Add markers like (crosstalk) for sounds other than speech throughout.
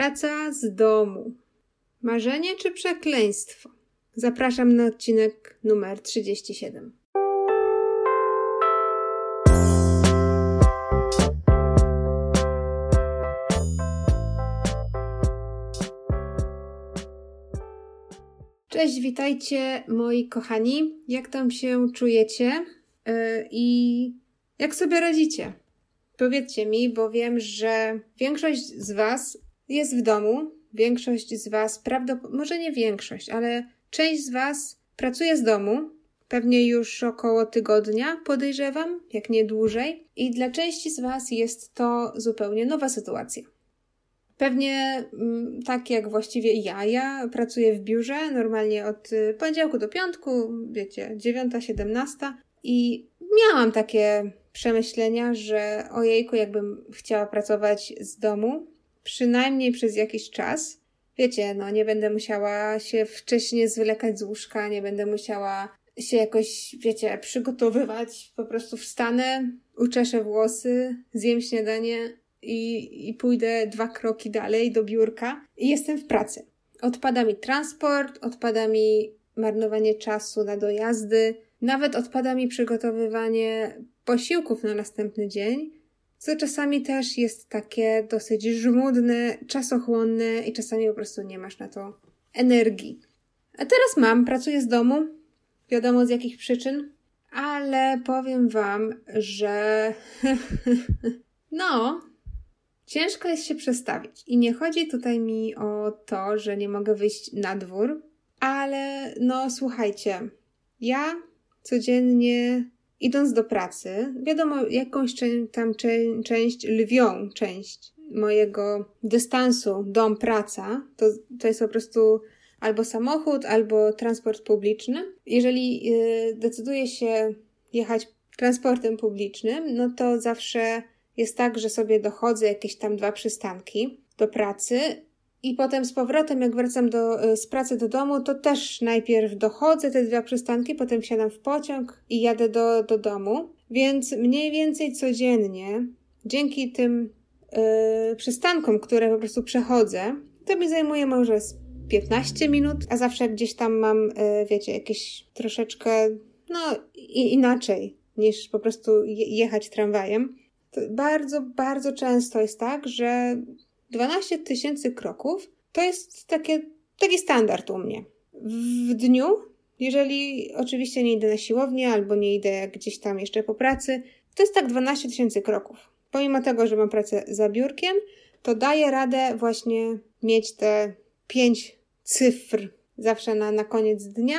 Praca z domu. Marzenie czy przekleństwo? Zapraszam na odcinek numer 37. Cześć, witajcie moi kochani. Jak tam się czujecie yy, i jak sobie radzicie? Powiedzcie mi, bo wiem, że większość z Was jest w domu, większość z Was, prawdopodobnie, może nie większość, ale część z Was pracuje z domu, pewnie już około tygodnia, podejrzewam, jak nie dłużej, i dla części z Was jest to zupełnie nowa sytuacja. Pewnie mm, tak jak właściwie ja. Ja pracuję w biurze normalnie od y, poniedziałku do piątku, wiecie, 9-17 i miałam takie przemyślenia, że ojejku, jakbym chciała pracować z domu, przynajmniej przez jakiś czas. Wiecie, no nie będę musiała się wcześniej zwlekać z łóżka, nie będę musiała się jakoś, wiecie, przygotowywać. Po prostu wstanę, uczeszę włosy, zjem śniadanie i, i pójdę dwa kroki dalej do biurka i jestem w pracy. Odpada mi transport, odpada mi marnowanie czasu na dojazdy, nawet odpada mi przygotowywanie posiłków na następny dzień, co czasami też jest takie dosyć żmudne, czasochłonne i czasami po prostu nie masz na to energii. A teraz mam, pracuję z domu, wiadomo z jakich przyczyn, ale powiem Wam, że (laughs) no, ciężko jest się przestawić. I nie chodzi tutaj mi o to, że nie mogę wyjść na dwór, ale no słuchajcie, ja codziennie idąc do pracy, wiadomo, jakąś tam część, lwią część mojego dystansu dom-praca, to, to jest po prostu albo samochód, albo transport publiczny. Jeżeli yy, decyduję się jechać transportem publicznym, no to zawsze jest tak, że sobie dochodzę jakieś tam dwa przystanki do pracy i potem z powrotem, jak wracam do, y, z pracy do domu, to też najpierw dochodzę te dwa przystanki, potem wsiadam w pociąg i jadę do, do domu. Więc mniej więcej codziennie, dzięki tym yy, przystankom, które po prostu przechodzę, to mi zajmuje może z 15 minut, a zawsze gdzieś tam mam, yy, wiecie, jakieś troszeczkę, no i, inaczej niż po prostu je, jechać tramwajem. To bardzo, bardzo często jest tak, że 12 tysięcy kroków to jest takie, taki standard u mnie. W dniu, jeżeli oczywiście nie idę na siłownię albo nie idę gdzieś tam jeszcze po pracy, to jest tak 12 tysięcy kroków. Pomimo tego, że mam pracę za biurkiem, to daję radę właśnie mieć te 5 cyfr zawsze na, na koniec dnia.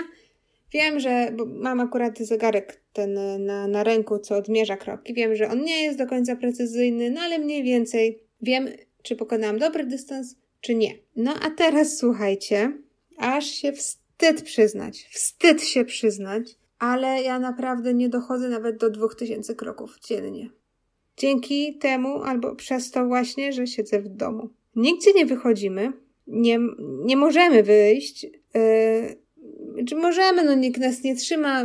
Wiem, że mam akurat zegarek ten na, na ręku, co odmierza kroki. Wiem, że on nie jest do końca precyzyjny, no ale mniej więcej wiem, czy pokonałam dobry dystans, czy nie. No a teraz słuchajcie, aż się wstyd przyznać, wstyd się przyznać, ale ja naprawdę nie dochodzę nawet do 2000 kroków dziennie. Dzięki temu albo przez to właśnie, że siedzę w domu. Nigdzie nie wychodzimy, nie, nie możemy wyjść. Yy, czy możemy, no nikt nas nie trzyma,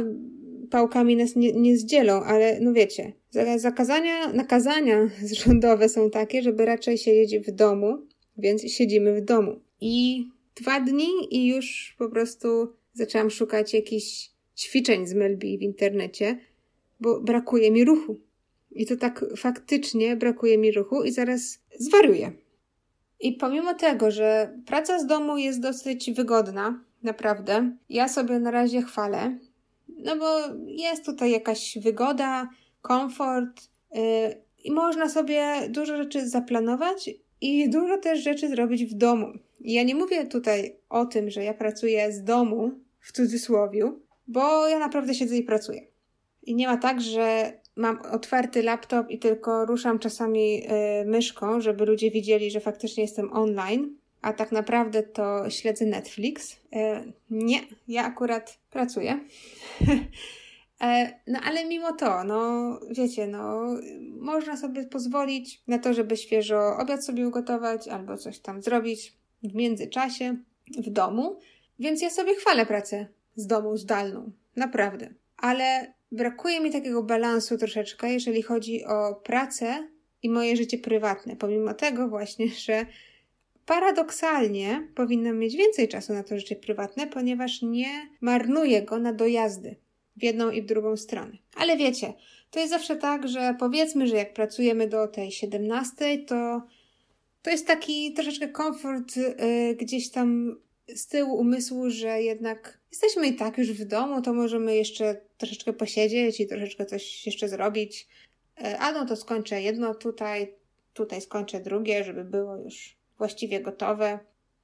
pałkami nas nie, nie zdzielą, ale no wiecie, zakazania, nakazania (laughs) rządowe są takie, żeby raczej siedzieć w domu, więc siedzimy w domu. I dwa dni i już po prostu zaczęłam szukać jakichś ćwiczeń z Melbi w internecie, bo brakuje mi ruchu. I to tak faktycznie brakuje mi ruchu i zaraz zwariuję. I pomimo tego, że praca z domu jest dosyć wygodna, naprawdę, ja sobie na razie chwalę, no bo jest tutaj jakaś wygoda, komfort yy, i można sobie dużo rzeczy zaplanować i dużo też rzeczy zrobić w domu. I ja nie mówię tutaj o tym, że ja pracuję z domu, w cudzysłowiu, bo ja naprawdę siedzę i pracuję. I nie ma tak, że mam otwarty laptop i tylko ruszam czasami yy, myszką, żeby ludzie widzieli, że faktycznie jestem online, a tak naprawdę to śledzę Netflix. E, nie, ja akurat pracuję. (laughs) E, no ale mimo to, no wiecie, no można sobie pozwolić na to, żeby świeżo obiad sobie ugotować albo coś tam zrobić w międzyczasie w domu. Więc ja sobie chwalę pracę z domu zdalną. Naprawdę. Ale brakuje mi takiego balansu troszeczkę, jeżeli chodzi o pracę i moje życie prywatne. Pomimo tego właśnie, (laughs) że paradoksalnie powinnam mieć więcej czasu na to życie prywatne, ponieważ nie marnuję go na dojazdy w jedną i w drugą stronę. Ale wiecie, to jest zawsze tak, że powiedzmy, że jak pracujemy do tej 17, to to jest taki troszeczkę komfort yy, gdzieś tam z tyłu umysłu, że jednak jesteśmy i tak już w domu, to możemy jeszcze troszeczkę posiedzieć i troszeczkę coś jeszcze zrobić. Yy, a no to skończę jedno tutaj, tutaj skończę drugie, żeby było już właściwie gotowe.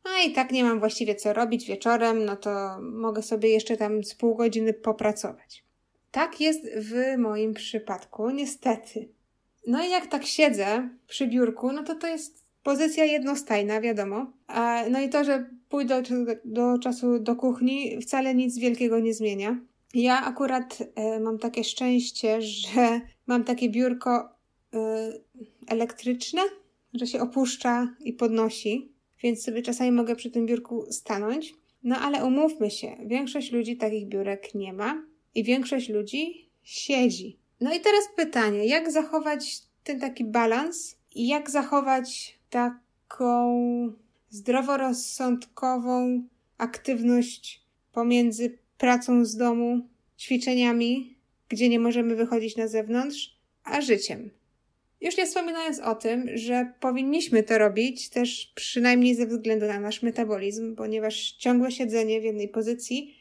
A i tak nie mam właściwie co robić wieczorem, no to mogę sobie jeszcze tam z pół godziny popracować. Tak jest w moim przypadku, niestety. No i jak tak siedzę przy biurku, no to to jest pozycja jednostajna, wiadomo. No i to, że pójdę do, do czasu do kuchni, wcale nic wielkiego nie zmienia. Ja akurat e, mam takie szczęście, że mam takie biurko e, elektryczne, że się opuszcza i podnosi, więc sobie czasami mogę przy tym biurku stanąć. No ale umówmy się, większość ludzi takich biurek nie ma i większość ludzi siedzi. No i teraz pytanie, jak zachować ten taki balans i jak zachować taką zdroworozsądkową aktywność pomiędzy pracą z domu, ćwiczeniami, gdzie nie możemy wychodzić na zewnątrz, a życiem. Już nie wspominając o tym, że powinniśmy to robić też przynajmniej ze względu na nasz metabolizm, ponieważ ciągłe siedzenie w jednej pozycji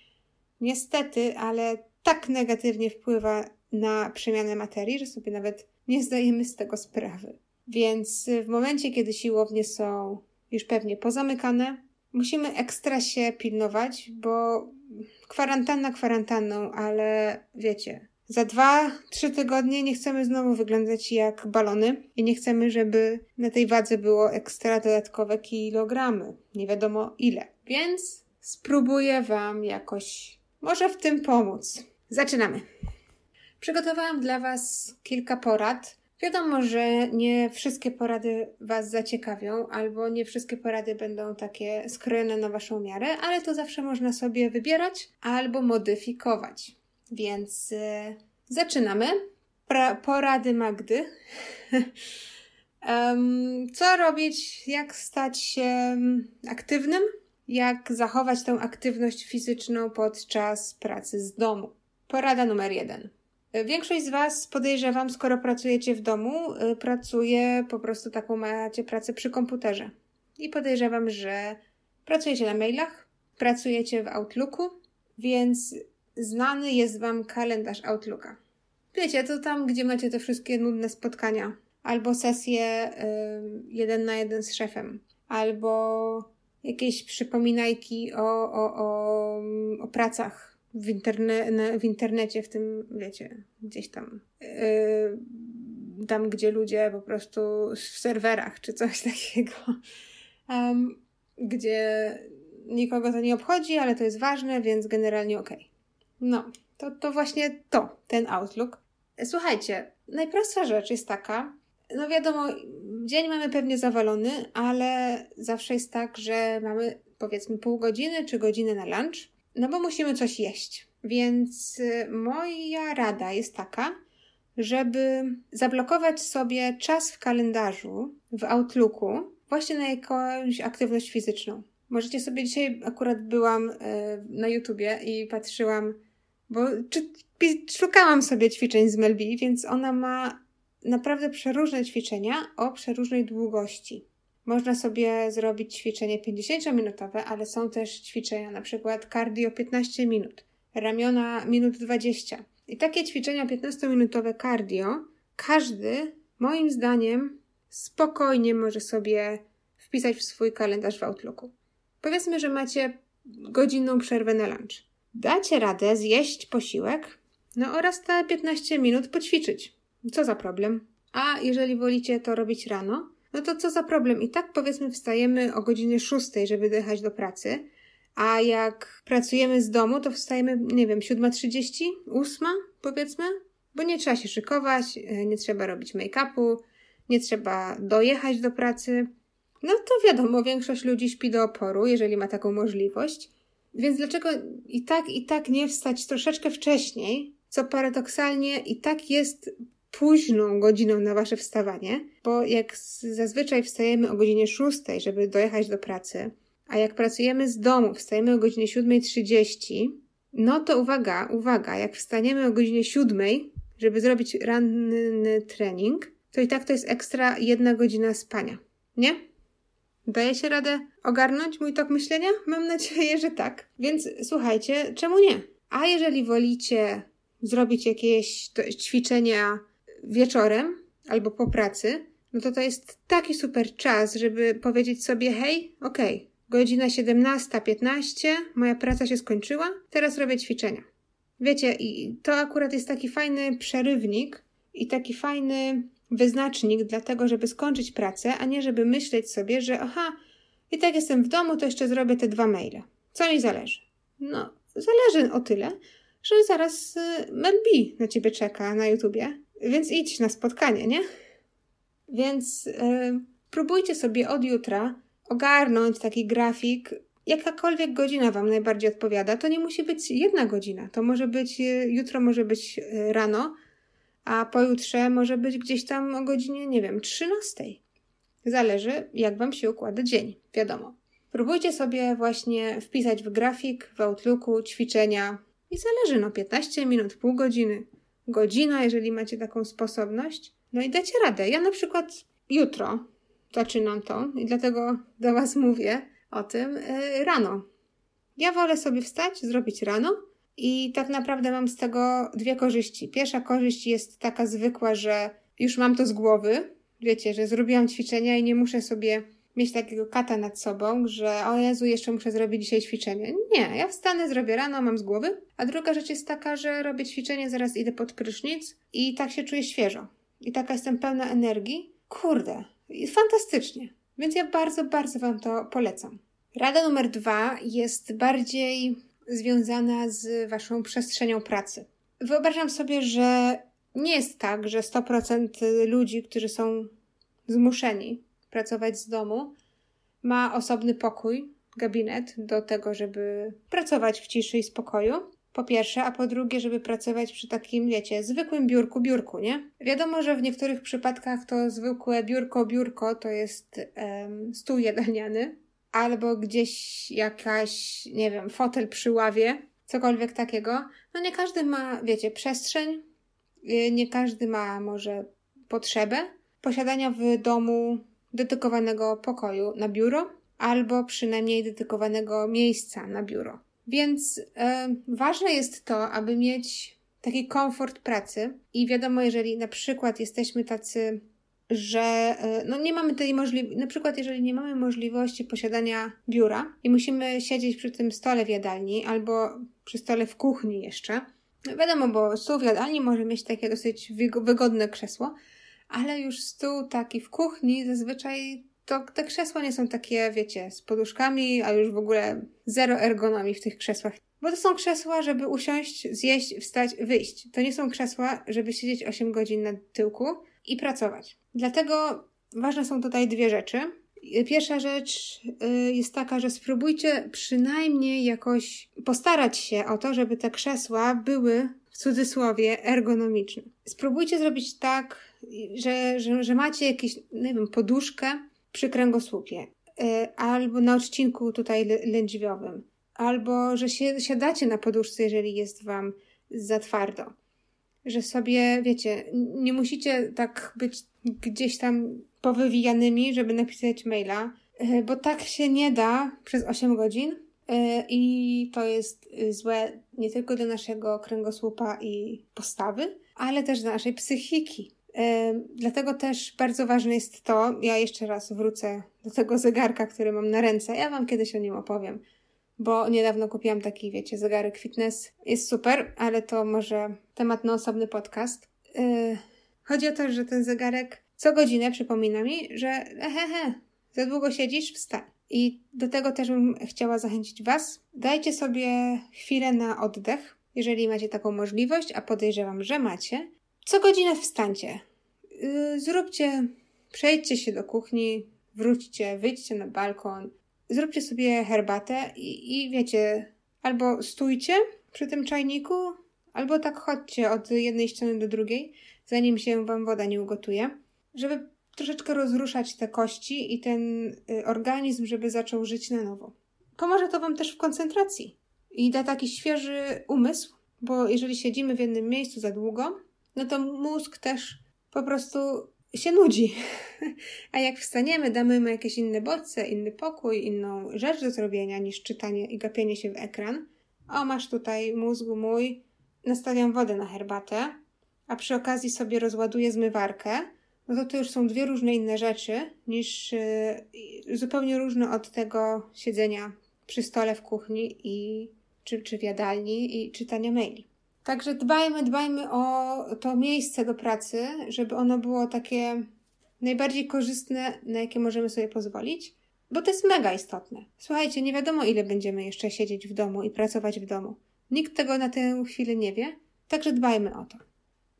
niestety, ale tak negatywnie wpływa na przemianę materii, że sobie nawet nie zdajemy z tego sprawy. Więc w momencie, kiedy siłownie są już pewnie pozamykane, musimy ekstra się pilnować, bo kwarantanna kwarantanną, ale wiecie, za dwa, trzy tygodnie nie chcemy znowu wyglądać jak balony i nie chcemy, żeby na tej wadze było ekstra dodatkowe kilogramy. Nie wiadomo ile. Więc spróbuję Wam jakoś może w tym pomóc. Zaczynamy. Przygotowałam dla Was kilka porad. Wiadomo, że nie wszystkie porady Was zaciekawią, albo nie wszystkie porady będą takie skrojone na Waszą miarę, ale to zawsze można sobie wybierać albo modyfikować. Więc e, zaczynamy. Pra porady Magdy. (laughs) co robić? Jak stać się aktywnym? Jak zachować tę aktywność fizyczną podczas pracy z domu? Porada numer jeden. Większość z Was podejrzewam, skoro pracujecie w domu, y, pracuje po prostu taką macie pracę przy komputerze. I podejrzewam, że pracujecie na mailach, pracujecie w Outlooku, więc znany jest Wam kalendarz Outlooka. Wiecie, to tam, gdzie macie te wszystkie nudne spotkania, albo sesje y, jeden na jeden z szefem, albo jakieś przypominajki o, o, o, o pracach w, interne, w internecie, w tym, wiecie, gdzieś tam. Yy, tam, gdzie ludzie po prostu w serwerach czy coś (laughs) takiego, um, gdzie nikogo to nie obchodzi, ale to jest ważne, więc generalnie okej. Okay. No, to, to właśnie to, ten Outlook. Słuchajcie, najprostsza rzecz jest taka, no wiadomo, dzień mamy pewnie zawalony, ale zawsze jest tak, że mamy powiedzmy pół godziny czy godzinę na lunch, no bo musimy coś jeść. Więc y, moja rada jest taka, żeby zablokować sobie czas w kalendarzu, w Outlooku, właśnie na jakąś aktywność fizyczną. Możecie sobie dzisiaj akurat byłam y, na YouTubie i patrzyłam bo czy, szukałam sobie ćwiczeń z Melbi, więc ona ma naprawdę przeróżne ćwiczenia o przeróżnej długości. Można sobie zrobić ćwiczenie 50-minutowe, ale są też ćwiczenia na przykład cardio 15 minut, ramiona minut 20. I takie ćwiczenia 15-minutowe cardio każdy, moim zdaniem, spokojnie może sobie wpisać w swój kalendarz w Outlooku. Powiedzmy, że macie godzinną przerwę na lunch dacie radę zjeść posiłek, no oraz te 15 minut poćwiczyć. Co za problem? A jeżeli wolicie to robić rano, no to co za problem? I tak powiedzmy wstajemy o godzinie 6, żeby dojechać do pracy, a jak pracujemy z domu, to wstajemy, nie wiem, 7.30, 8 powiedzmy, bo nie trzeba się szykować, e, nie trzeba robić make-upu, nie trzeba dojechać do pracy. No to wiadomo, większość ludzi śpi do oporu, jeżeli ma taką możliwość. Więc dlaczego i tak, i tak nie wstać troszeczkę wcześniej, co paradoksalnie i tak jest późną godziną na wasze wstawanie, bo jak zazwyczaj wstajemy o godzinie 6, żeby dojechać do pracy, a jak pracujemy z domu, wstajemy o godzinie 7.30, no to uwaga, uwaga, jak wstaniemy o godzinie 7, żeby zrobić ranny trening, to i tak to jest ekstra jedna godzina spania. Nie? Daje się radę ogarnąć mój tok myślenia? Mam nadzieję, że tak. Więc słuchajcie, czemu nie? A jeżeli wolicie zrobić jakieś ćwiczenia wieczorem albo po pracy, no to to jest taki super czas, żeby powiedzieć sobie: hej, okej, okay, godzina 17.15, moja praca się skończyła, teraz robię ćwiczenia. Wiecie, i to akurat jest taki fajny przerywnik i taki fajny wyznacznik dla tego, żeby skończyć pracę, a nie żeby myśleć sobie, że aha, i tak jestem w domu, to jeszcze zrobię te dwa maile. Co mi zależy? No, zależy o tyle, że zaraz y, Mel B na ciebie czeka na YouTubie, więc idź na spotkanie, nie? Więc yy, próbujcie sobie od jutra ogarnąć taki grafik, jakakolwiek godzina Wam najbardziej odpowiada. To nie musi być jedna godzina, to może być y, jutro, może być y, rano, a pojutrze może być gdzieś tam o godzinie, nie wiem, 13. Zależy, jak Wam się układa dzień, wiadomo. Próbujcie sobie właśnie wpisać w grafik, w Outlooku ćwiczenia i zależy, no 15 minut, pół godziny, godzina, jeżeli macie taką sposobność. No i dacie radę. Ja na przykład jutro zaczynam to i dlatego do Was mówię o tym yy, rano. Ja wolę sobie wstać, zrobić rano, i tak naprawdę mam z tego dwie korzyści. Pierwsza korzyść jest taka zwykła, że już mam to z głowy. Wiecie, że zrobiłam ćwiczenia i nie muszę sobie mieć takiego kata nad sobą, że o Jezu, jeszcze muszę zrobić dzisiaj ćwiczenie. Nie, ja wstanę, zrobię rano, mam z głowy. A druga rzecz jest taka, że robię ćwiczenie, zaraz idę pod prysznic i tak się czuję świeżo. I taka jestem pełna energii. Kurde, fantastycznie. Więc ja bardzo, bardzo Wam to polecam. Rada numer dwa jest bardziej związana z Waszą przestrzenią pracy. Wyobrażam sobie, że nie jest tak, że 100% ludzi, którzy są zmuszeni pracować z domu, ma osobny pokój, gabinet do tego, żeby pracować w ciszy i spokoju. Po pierwsze, a po drugie, żeby pracować przy takim, wiecie, zwykłym biurku, biurku, nie? Wiadomo, że w niektórych przypadkach to zwykłe biurko, biurko to jest um, stół jadalniany, albo gdzieś jakaś, nie wiem, fotel przy ławie, cokolwiek takiego. No nie każdy ma, wiecie, przestrzeń, y, nie każdy ma może potrzebę posiadania w domu dedykowanego pokoju na biuro, albo przynajmniej dedykowanego miejsca na biuro. Więc y, ważne jest to, aby mieć taki komfort pracy i wiadomo, jeżeli na przykład jesteśmy tacy że e, no nie mamy tej możliwości, na przykład jeżeli nie mamy możliwości posiadania biura i musimy siedzieć przy tym stole w jadalni albo przy stole w kuchni jeszcze, no wiadomo, bo stół w jadalni może mieć takie dosyć wygodne krzesło, ale już stół taki w kuchni zazwyczaj to te krzesła nie są takie, wiecie, z poduszkami, a już w ogóle zero ergonomii w tych krzesłach. Bo to są krzesła, żeby usiąść, zjeść, wstać, wyjść. To nie są krzesła, żeby siedzieć 8 godzin na tyłku i pracować. Dlatego ważne są tutaj dwie rzeczy. Pierwsza rzecz y, jest taka, że spróbujcie przynajmniej jakoś postarać się o to, żeby te krzesła były w cudzysłowie ergonomiczne. Spróbujcie zrobić tak, że, że, że macie jakieś, nie wiem, poduszkę przy kręgosłupie y, albo na odcinku tutaj lędźwiowym, albo że się, siadacie na poduszce, jeżeli jest Wam za twardo że sobie, wiecie, nie musicie tak być gdzieś tam powywijanymi, żeby napisać maila, e, bo tak się nie da przez 8 godzin e, i to jest złe nie tylko dla naszego kręgosłupa i postawy, ale też dla naszej psychiki. E, dlatego też bardzo ważne jest to, ja jeszcze raz wrócę do tego zegarka, który mam na ręce, ja Wam kiedyś o nim opowiem bo niedawno kupiłam taki, wiecie, zegarek fitness. Jest super, ale to może temat na osobny podcast. Yy, chodzi o to, że ten zegarek co godzinę przypomina mi, że hehe, za długo siedzisz, wstań. I do tego też bym chciała zachęcić Was. Dajcie sobie chwilę na oddech, jeżeli macie taką możliwość, a podejrzewam, że macie. Co godzinę wstańcie. Yy, zróbcie, przejdźcie się do kuchni, wróćcie, wyjdźcie na balkon, zróbcie sobie herbatę i, i wiecie, albo stójcie przy tym czajniku, Albo tak chodźcie od jednej ściany do drugiej, zanim się wam woda nie ugotuje, żeby troszeczkę rozruszać te kości i ten y, organizm, żeby zaczął żyć na nowo. Pomoże to wam też w koncentracji i da taki świeży umysł, bo jeżeli siedzimy w jednym miejscu za długo, no to mózg też po prostu się nudzi. (laughs) A jak wstaniemy, damy mu jakieś inne bodźce, inny pokój, inną rzecz do zrobienia niż czytanie i gapienie się w ekran. O, masz tutaj mózgu mój, nastawiam wodę na herbatę, a przy okazji sobie rozładuję zmywarkę, no to to już są dwie różne inne rzeczy niż yy, zupełnie różne od tego siedzenia przy stole w kuchni i czy, czy w jadalni i czytania maili. Także dbajmy, dbajmy o to miejsce do pracy, żeby ono było takie najbardziej korzystne, na jakie możemy sobie pozwolić, bo to jest mega istotne. Słuchajcie, nie wiadomo ile będziemy jeszcze siedzieć w domu i pracować w domu. Nikt tego na tę chwilę nie wie, także dbajmy o to.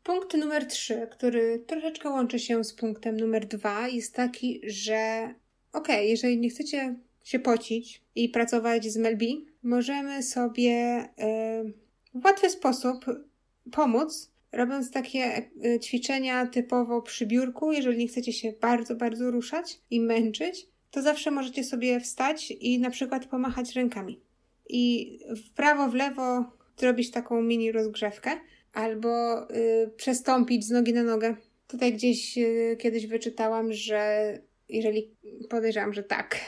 Punkt numer 3, który troszeczkę łączy się z punktem numer 2, jest taki, że okej, okay, jeżeli nie chcecie się pocić i pracować z Melbi, możemy sobie w łatwy sposób pomóc, robiąc takie e, ćwiczenia typowo przy biurku. Jeżeli nie chcecie się bardzo, bardzo ruszać i męczyć, to zawsze możecie sobie wstać i na przykład pomachać rękami. I w prawo, w lewo zrobić taką mini rozgrzewkę, albo y, przestąpić z nogi na nogę. Tutaj gdzieś y, kiedyś wyczytałam, że jeżeli podejrzewam, że tak,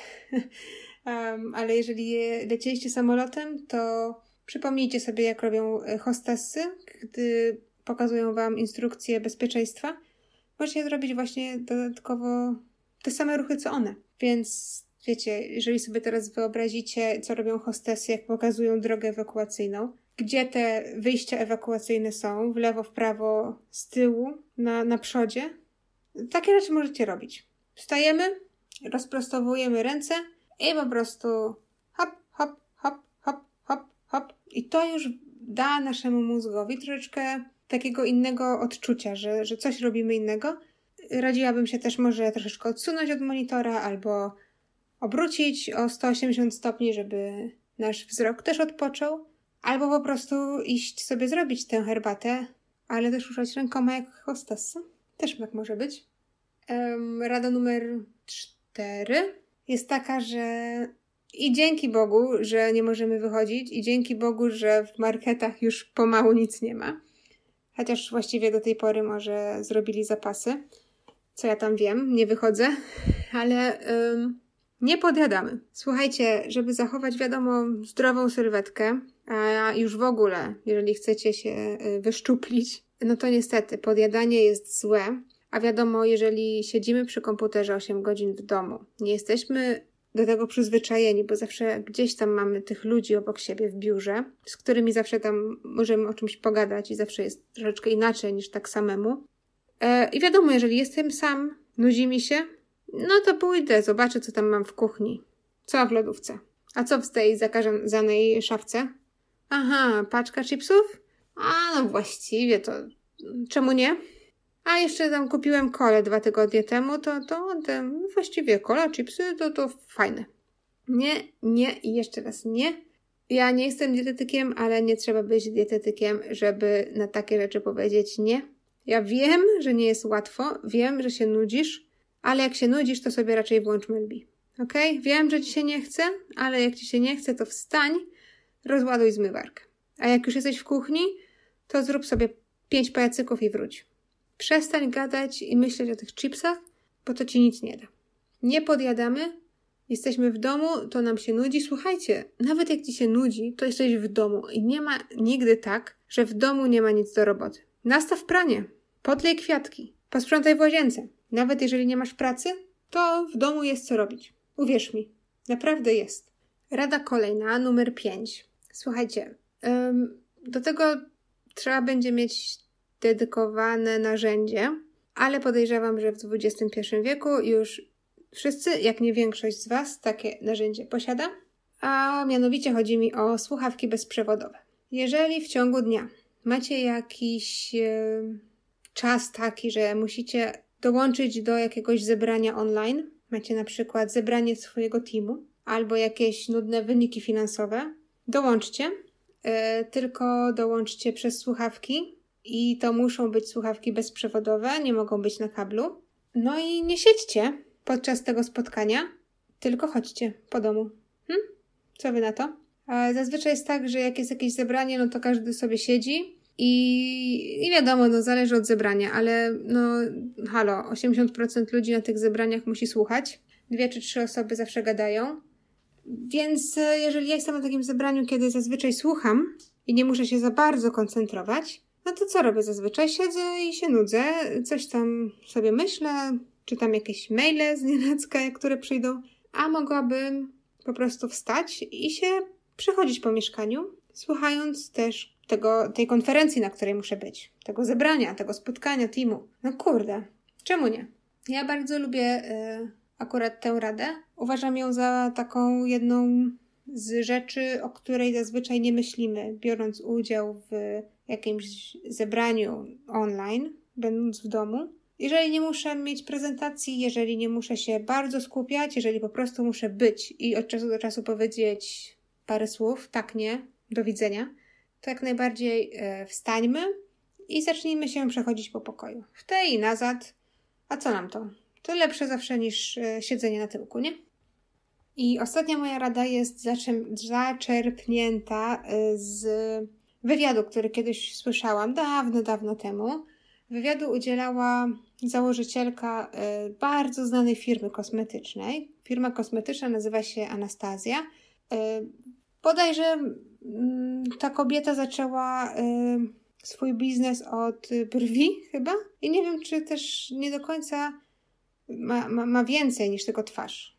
(laughs) um, ale jeżeli lecieliście samolotem, to Przypomnijcie sobie, jak robią e, hostessy, gdy pokazują Wam instrukcje bezpieczeństwa. Możecie zrobić właśnie dodatkowo te same ruchy, co one. Więc wiecie, jeżeli sobie teraz wyobrazicie, co robią hostessy, jak pokazują drogę ewakuacyjną, gdzie te wyjścia ewakuacyjne są, w lewo, w prawo, z tyłu, na, na przodzie, takie rzeczy możecie robić. Wstajemy, rozprostowujemy ręce i po prostu i to już da naszemu mózgowi troszeczkę takiego innego odczucia, że, że coś robimy innego. Radziłabym się też może troszeczkę odsunąć od monitora albo obrócić o 180 stopni, żeby nasz wzrok też odpoczął, albo po prostu iść sobie zrobić tę herbatę, ale też ruszać rękoma jak hostessa. Też tak może być. Rada numer cztery jest taka, że i dzięki Bogu, że nie możemy wychodzić, i dzięki Bogu, że w marketach już pomału nic nie ma. Chociaż właściwie do tej pory może zrobili zapasy. Co ja tam wiem, nie wychodzę, ale ym, nie podjadamy. Słuchajcie, żeby zachować, wiadomo, zdrową sylwetkę, a już w ogóle, jeżeli chcecie się y, wyszczuplić, no to niestety podjadanie jest złe. A wiadomo, jeżeli siedzimy przy komputerze 8 godzin w domu, nie jesteśmy do tego przyzwyczajeni, bo zawsze gdzieś tam mamy tych ludzi obok siebie w biurze, z którymi zawsze tam możemy o czymś pogadać i zawsze jest troszeczkę inaczej niż tak samemu. E, I wiadomo, jeżeli jestem sam, nudzi mi się, no to pójdę, zobaczę, co tam mam w kuchni. Co w lodówce? A co w tej zakazanej szafce? Aha, paczka chipsów? A, no właściwie to czemu nie? A jeszcze tam kupiłem kole dwa tygodnie temu, to, to te, właściwie kola, chipsy, to, to fajne. Nie, nie i jeszcze raz nie. Ja nie jestem dietetykiem, ale nie trzeba być dietetykiem, żeby na takie rzeczy powiedzieć nie. Ja wiem, że nie jest łatwo, wiem, że się nudzisz, ale jak się nudzisz, to sobie raczej włącz Melbi. Ok? Wiem, że ci się nie chce, ale jak ci się nie chce, to wstań, rozładuj zmywarkę. A jak już jesteś w kuchni, to zrób sobie pięć pajacyków i wróć. Przestań gadać i myśleć o tych chipsach, bo to ci nic nie da. Nie podjadamy, jesteśmy w domu, to nam się nudzi. Słuchajcie, nawet jak ci się nudzi, to jesteś w domu i nie ma nigdy tak, że w domu nie ma nic do roboty. Nastaw pranie, podlej kwiatki, posprzątaj w łazience. Nawet jeżeli nie masz pracy, to w domu jest co robić. Uwierz mi, naprawdę jest. Rada kolejna, numer 5. Słuchajcie, do tego trzeba będzie mieć dedykowane narzędzie, ale podejrzewam, że w XXI wieku już wszyscy, jak nie większość z Was, takie narzędzie posiada, a mianowicie chodzi mi o słuchawki bezprzewodowe. Jeżeli w ciągu dnia macie jakiś e, czas taki, że musicie dołączyć do jakiegoś zebrania online, macie na przykład zebranie swojego teamu albo jakieś nudne wyniki finansowe, dołączcie e, tylko dołączcie przez słuchawki i to muszą być słuchawki bezprzewodowe, nie mogą być na kablu. No i nie siedźcie podczas tego spotkania, tylko chodźcie po domu. Hm? Co wy na to? Zazwyczaj jest tak, że jak jest jakieś zebranie, no to każdy sobie siedzi i, i wiadomo, no zależy od zebrania, ale no halo, 80% ludzi na tych zebraniach musi słuchać. Dwie czy trzy osoby zawsze gadają. Więc e, jeżeli ja jestem na takim zebraniu, kiedy zazwyczaj słucham i nie muszę się za bardzo koncentrować, no to co robię zazwyczaj? Siedzę i się nudzę, coś tam sobie myślę, czytam jakieś maile z nienacka, które przyjdą, a mogłabym po prostu wstać i się przechodzić po mieszkaniu, słuchając też tego, tej konferencji, na której muszę być, tego zebrania, tego spotkania teamu. No kurde, czemu nie? Ja bardzo lubię y, akurat tę radę. Uważam ją za taką jedną z rzeczy, o której zazwyczaj nie myślimy, biorąc udział w jakimś zebraniu online, będąc w domu. Jeżeli nie muszę mieć prezentacji, jeżeli nie muszę się bardzo skupiać, jeżeli po prostu muszę być i od czasu do czasu powiedzieć parę słów, tak, nie, do widzenia, to jak najbardziej e, wstańmy i zacznijmy się przechodzić po pokoju. W tej i nazad. A co nam to? To lepsze zawsze niż e, siedzenie na tyłku, nie? I ostatnia moja rada jest zaczerpnięta e, z wywiadu, który kiedyś słyszałam dawno, dawno temu. Wywiadu udzielała założycielka e, bardzo znanej firmy kosmetycznej. Firma kosmetyczna nazywa się Anastazja. Bodajże mm, ta kobieta zaczęła swój biznes od brwi, chyba. I nie wiem, czy też nie do końca ma, ma, ma więcej niż tylko twarz.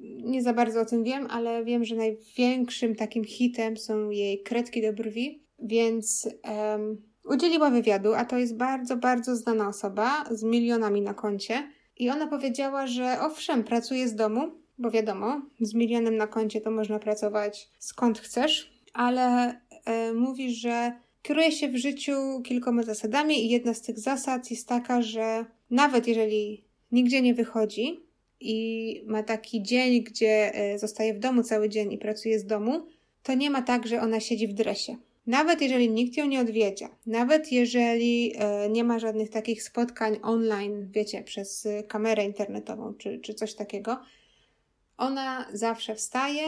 Nie za bardzo o tym wiem, ale wiem, że największym takim hitem są jej kredki do brwi, więc um, udzieliła wywiadu, a to jest bardzo, bardzo znana osoba z milionami na koncie. I ona powiedziała, że owszem, pracuje z domu, bo wiadomo, z milionem na koncie to można pracować skąd chcesz, ale e, mówi, że kieruje się w życiu kilkoma zasadami i jedna z tych zasad jest taka, że nawet jeżeli nigdzie nie wychodzi i ma taki dzień, gdzie e, zostaje w domu cały dzień i pracuje z domu, to nie ma tak, że ona siedzi w dresie. Nawet jeżeli nikt ją nie odwiedza, nawet jeżeli e, nie ma żadnych takich spotkań online, wiecie, przez kamerę internetową czy, czy coś takiego, ona zawsze wstaje,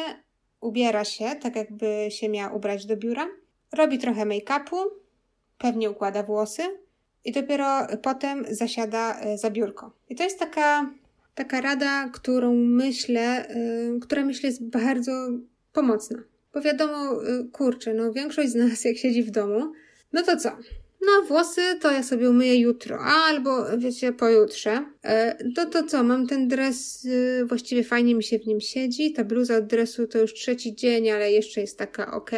ubiera się tak, jakby się miała ubrać do biura, robi trochę make-upu, pewnie układa włosy, i dopiero potem zasiada e, za biurko. I to jest taka, taka rada, którą myślę, która myślę jest bardzo pomocna. Bo wiadomo, yy, kurczę, no większość z nas jak siedzi w domu, no to co? No, włosy to ja sobie umyję jutro, albo wiecie, pojutrze. To to co? Mam ten dres, yy, właściwie fajnie mi się w nim siedzi. Ta bluza od dresu to już trzeci dzień, ale jeszcze jest taka ok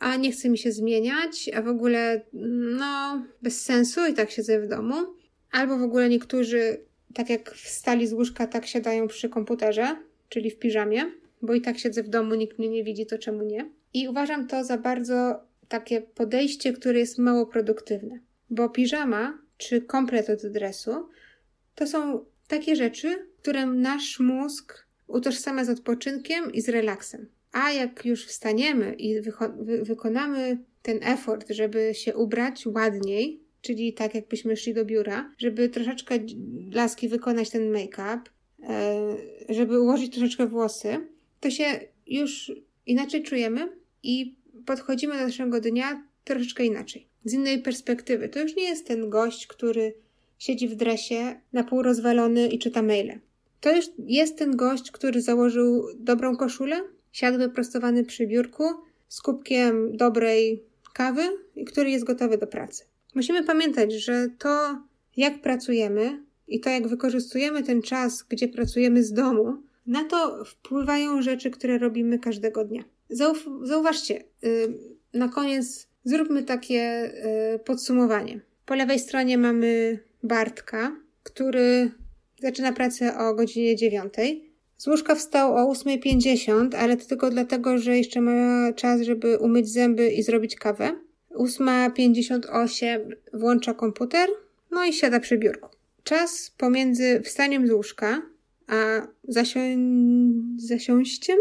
a nie chce mi się zmieniać, a w ogóle, no, bez sensu i tak siedzę w domu. Albo w ogóle niektórzy, tak jak wstali z łóżka, tak siadają przy komputerze, czyli w piżamie, bo i tak siedzę w domu, nikt mnie nie widzi, to czemu nie? I uważam to za bardzo takie podejście, które jest mało produktywne, bo piżama czy komplet od dresu to są takie rzeczy, które nasz mózg utożsamia z odpoczynkiem i z relaksem. A jak już wstaniemy i wy wykonamy ten effort, żeby się ubrać ładniej, czyli tak jakbyśmy szli do biura, żeby troszeczkę laski wykonać ten make-up, e, żeby ułożyć troszeczkę włosy, to się już inaczej czujemy i podchodzimy do naszego dnia troszeczkę inaczej. Z innej perspektywy. To już nie jest ten gość, który siedzi w dresie, na pół rozwalony i czyta maile. To już jest ten gość, który założył dobrą koszulę, Siadł wyprostowany przy biurku z kubkiem dobrej kawy, który jest gotowy do pracy. Musimy pamiętać, że to, jak pracujemy i to, jak wykorzystujemy ten czas, gdzie pracujemy z domu, na to wpływają rzeczy, które robimy każdego dnia. Zauf- zauważcie, yy, na koniec zróbmy takie yy, podsumowanie. Po lewej stronie mamy Bartka, który zaczyna pracę o godzinie dziewiątej. Z łóżka wstał o 8.50, ale to tylko dlatego, że jeszcze ma czas, żeby umyć zęby i zrobić kawę. 8.58 włącza komputer, no i siada przy biurku. Czas pomiędzy wstaniem z łóżka, a zasią... zasiąściem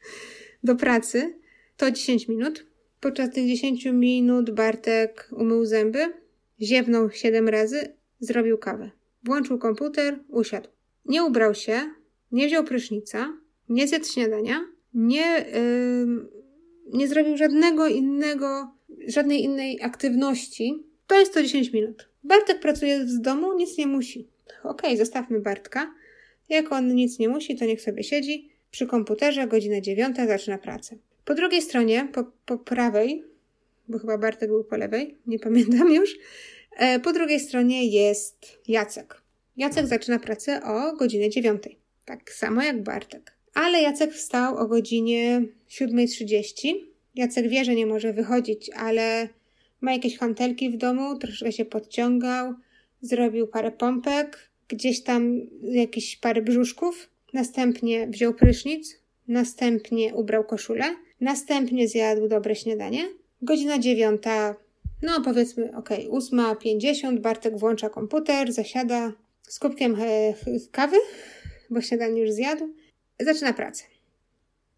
(laughs) do pracy to 10 minut. Podczas tych 10 minut Bartek umył zęby, ziewnął 7 razy, zrobił kawę. Włączył komputer, usiadł. Nie ubrał się, nie wziął prysznica, nie zjadł śniadania, nie, yy, nie zrobił żadnego innego, żadnej innej aktywności. To jest to 10 minut. Bartek pracuje z domu, nic nie musi. Okej, okay, zostawmy Bartka. Jak on nic nie musi, to niech sobie siedzi przy komputerze, godzina dziewiąta, zaczyna pracę. Po drugiej stronie, po, po prawej, bo chyba Bartek był po lewej, nie pamiętam już, e, po drugiej stronie jest Jacek. Jacek zaczyna pracę o godzinie dziewiątej. Tak samo jak Bartek. Ale Jacek wstał o godzinie 7.30. Jacek wie, że nie może wychodzić, ale ma jakieś hantelki w domu, troszkę się podciągał, zrobił parę pompek, gdzieś tam jakieś parę brzuszków, następnie wziął prysznic, następnie ubrał koszulę, następnie zjadł dobre śniadanie. Godzina dziewiąta, no powiedzmy, ok, ósma, pięćdziesiąt, Bartek włącza komputer, zasiada z kubkiem e, kawy, bo śniadanie już zjadł, zaczyna pracę.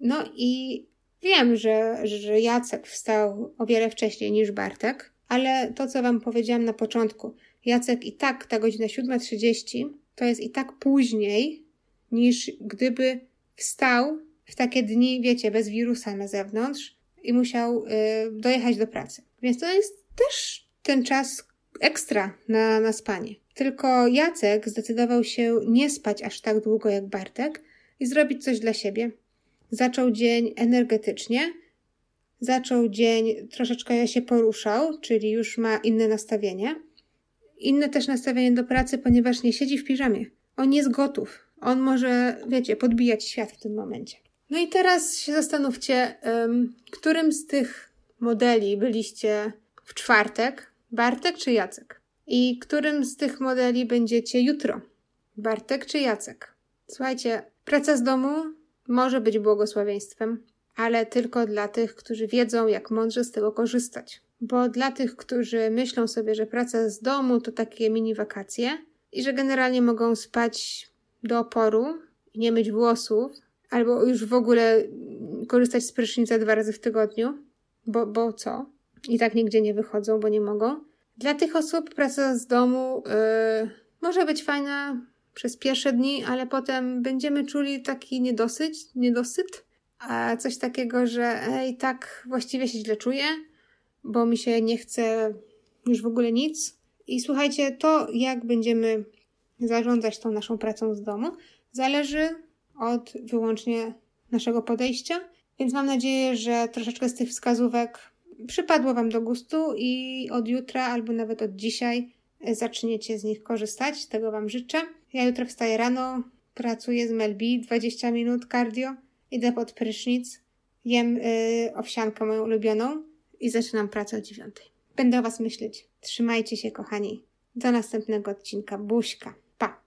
No i wiem, że, że Jacek wstał o wiele wcześniej niż Bartek, ale to, co Wam powiedziałam na początku, Jacek i tak ta godzina 7.30 to jest i tak później niż gdyby wstał w takie dni, wiecie, bez wirusa na zewnątrz i musiał y, dojechać do pracy. Więc to jest też ten czas ekstra na, na spanie. Tylko Jacek zdecydował się nie spać aż tak długo jak Bartek i zrobić coś dla siebie. Zaczął dzień energetycznie, zaczął dzień troszeczkę się poruszał, czyli już ma inne nastawienie. Inne też nastawienie do pracy, ponieważ nie siedzi w piżamie. On jest gotów. On może, wiecie, podbijać świat w tym momencie. No i teraz się zastanówcie, um, którym z tych modeli byliście w czwartek? Bartek czy Jacek? I którym z tych modeli będziecie jutro? Bartek czy Jacek? Słuchajcie, praca z domu może być błogosławieństwem, ale tylko dla tych, którzy wiedzą, jak mądrze z tego korzystać. Bo dla tych, którzy myślą sobie, że praca z domu to takie mini wakacje i że generalnie mogą spać do oporu i nie myć włosów, albo już w ogóle korzystać z prysznica dwa razy w tygodniu, bo, bo co? I tak nigdzie nie wychodzą, bo nie mogą. Dla tych osób praca z domu yy, może być fajna przez pierwsze dni, ale potem będziemy czuli taki niedosyć, niedosyt, a coś takiego, że ej, tak właściwie się źle czuję, bo mi się nie chce już w ogóle nic. I słuchajcie, to jak będziemy zarządzać tą naszą pracą z domu, zależy od wyłącznie naszego podejścia. Więc mam nadzieję, że troszeczkę z tych wskazówek przypadło Wam do gustu i od jutra albo nawet od dzisiaj zaczniecie z nich korzystać. Tego Wam życzę. Ja jutro wstaję rano, pracuję z Melbi 20 minut cardio, idę pod prysznic, jem yy, owsiankę moją ulubioną i zaczynam pracę o dziewiątej. Będę o Was myśleć. Trzymajcie się, kochani. Do następnego odcinka. Buźka. Pa!